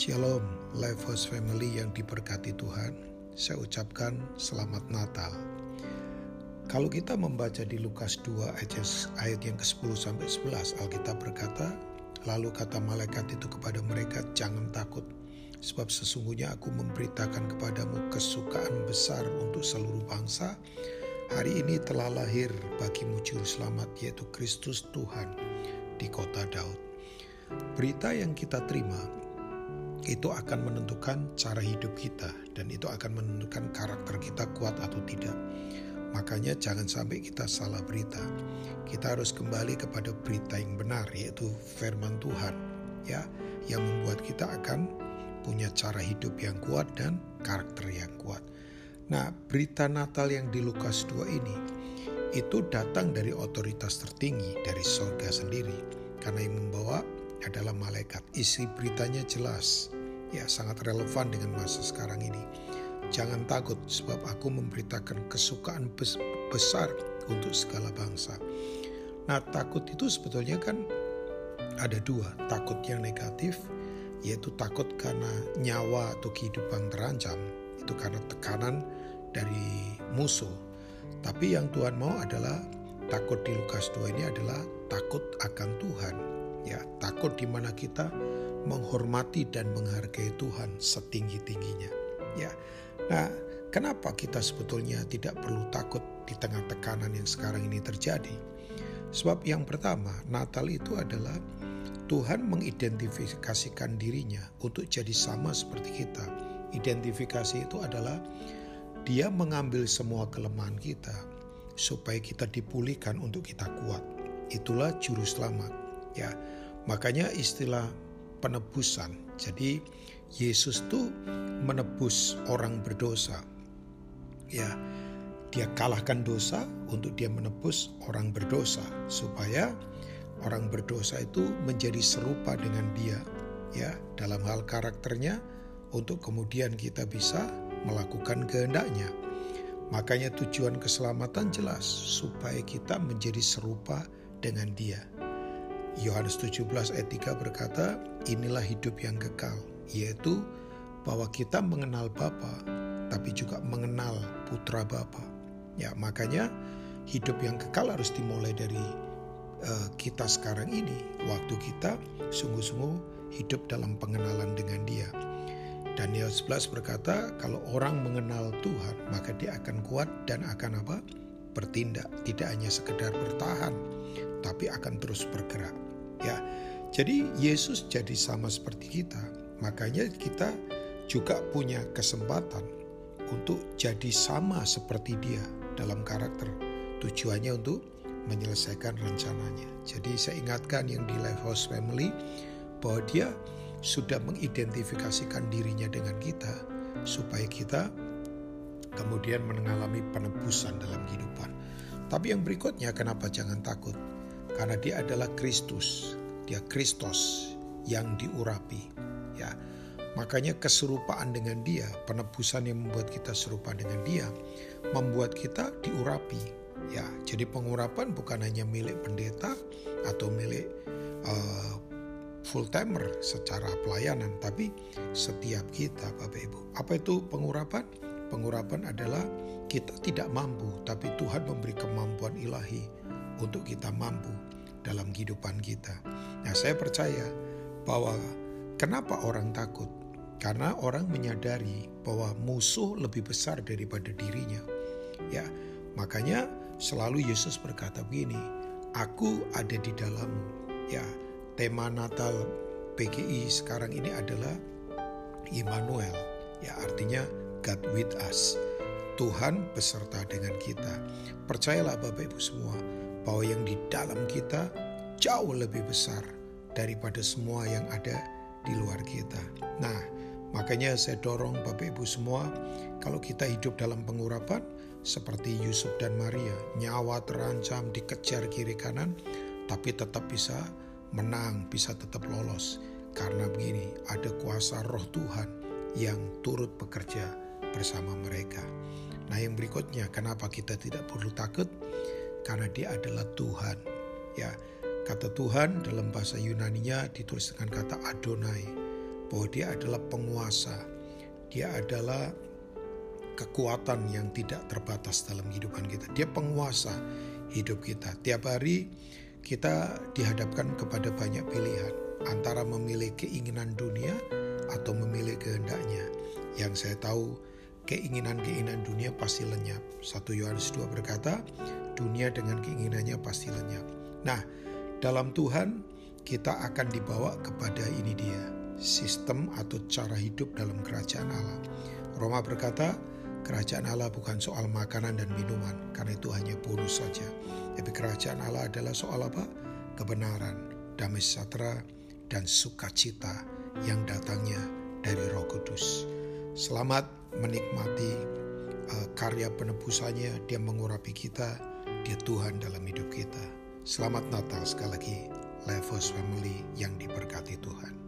Shalom, Life House Family yang diberkati Tuhan. Saya ucapkan selamat Natal. Kalau kita membaca di Lukas 2 ayat yang ke-10 sampai 11, Alkitab berkata, lalu kata malaikat itu kepada mereka, "Jangan takut, sebab sesungguhnya aku memberitakan kepadamu kesukaan besar untuk seluruh bangsa. Hari ini telah lahir bagimu juru selamat yaitu Kristus Tuhan di kota Daud." Berita yang kita terima itu akan menentukan cara hidup kita dan itu akan menentukan karakter kita kuat atau tidak. Makanya jangan sampai kita salah berita. Kita harus kembali kepada berita yang benar yaitu firman Tuhan ya yang membuat kita akan punya cara hidup yang kuat dan karakter yang kuat. Nah, berita Natal yang di Lukas 2 ini itu datang dari otoritas tertinggi dari surga sendiri karena yang membawa adalah malaikat. Isi beritanya jelas, ya sangat relevan dengan masa sekarang ini. Jangan takut sebab aku memberitakan kesukaan besar untuk segala bangsa. Nah takut itu sebetulnya kan ada dua. Takut yang negatif yaitu takut karena nyawa atau kehidupan terancam. Itu karena tekanan dari musuh. Tapi yang Tuhan mau adalah takut di Lukas 2 ini adalah takut akan Tuhan ya takut di mana kita menghormati dan menghargai Tuhan setinggi-tingginya. Ya nah kenapa kita sebetulnya tidak perlu takut di tengah tekanan yang sekarang ini terjadi? Sebab yang pertama Natal itu adalah Tuhan mengidentifikasikan dirinya untuk jadi sama seperti kita. Identifikasi itu adalah dia mengambil semua kelemahan kita supaya kita dipulihkan untuk kita kuat. Itulah juru selamat Ya, makanya istilah penebusan. Jadi Yesus tuh menebus orang berdosa. Ya, dia kalahkan dosa untuk dia menebus orang berdosa supaya orang berdosa itu menjadi serupa dengan dia ya dalam hal karakternya untuk kemudian kita bisa melakukan kehendaknya. Makanya tujuan keselamatan jelas supaya kita menjadi serupa dengan dia. Yohanes 17 ayat 3 berkata, inilah hidup yang kekal, yaitu bahwa kita mengenal Bapa, tapi juga mengenal putra Bapa. Ya, makanya hidup yang kekal harus dimulai dari uh, kita sekarang ini, waktu kita sungguh-sungguh hidup dalam pengenalan dengan Dia. Daniel 11 berkata, kalau orang mengenal Tuhan, maka dia akan kuat dan akan apa? Bertindak, tidak hanya sekedar bertahan, tapi akan terus bergerak. Ya, jadi Yesus jadi sama seperti kita. Makanya kita juga punya kesempatan untuk jadi sama seperti dia dalam karakter. Tujuannya untuk menyelesaikan rencananya. Jadi saya ingatkan yang di House Family bahwa dia sudah mengidentifikasikan dirinya dengan kita supaya kita kemudian mengalami penebusan dalam kehidupan. Tapi yang berikutnya kenapa jangan takut? karena dia adalah Kristus, dia Kristus yang diurapi. Ya, makanya keserupaan dengan dia, penebusan yang membuat kita serupa dengan dia, membuat kita diurapi. Ya, jadi pengurapan bukan hanya milik pendeta atau milik uh, full timer secara pelayanan, tapi setiap kita, Bapak Ibu. Apa itu pengurapan? Pengurapan adalah kita tidak mampu, tapi Tuhan memberi kemampuan ilahi untuk kita mampu dalam kehidupan kita. Nah, saya percaya bahwa kenapa orang takut? Karena orang menyadari bahwa musuh lebih besar daripada dirinya. Ya, makanya selalu Yesus berkata begini, "Aku ada di dalammu." Ya, tema Natal PGI sekarang ini adalah Immanuel. Ya, artinya God with us. Tuhan beserta dengan kita. Percayalah Bapak Ibu semua, bahwa yang di dalam kita jauh lebih besar daripada semua yang ada di luar kita. Nah, makanya saya dorong Bapak Ibu semua, kalau kita hidup dalam pengurapan seperti Yusuf dan Maria, nyawa terancam dikejar kiri kanan, tapi tetap bisa menang, bisa tetap lolos. Karena begini, ada kuasa roh Tuhan yang turut bekerja bersama mereka. Nah yang berikutnya, kenapa kita tidak perlu takut? karena dia adalah Tuhan. Ya, kata Tuhan dalam bahasa Yunani-nya ditulis dengan kata Adonai. bahwa dia adalah penguasa. Dia adalah kekuatan yang tidak terbatas dalam kehidupan kita. Dia penguasa hidup kita. Tiap hari kita dihadapkan kepada banyak pilihan antara memilih keinginan dunia atau memilih kehendaknya. Yang saya tahu keinginan-keinginan dunia pasti lenyap. 1 Yohanes 2 berkata, dunia dengan keinginannya pasti lenyap. Nah, dalam Tuhan kita akan dibawa kepada ini dia, sistem atau cara hidup dalam kerajaan Allah. Roma berkata, kerajaan Allah bukan soal makanan dan minuman, karena itu hanya bonus saja. Tapi kerajaan Allah adalah soal apa? Kebenaran, damai sejahtera, dan sukacita yang datangnya dari Roh Kudus. Selamat menikmati uh, karya penebusannya, dia mengurapi kita, dia Tuhan dalam hidup kita. Selamat Natal sekali lagi, Levos Family yang diberkati Tuhan.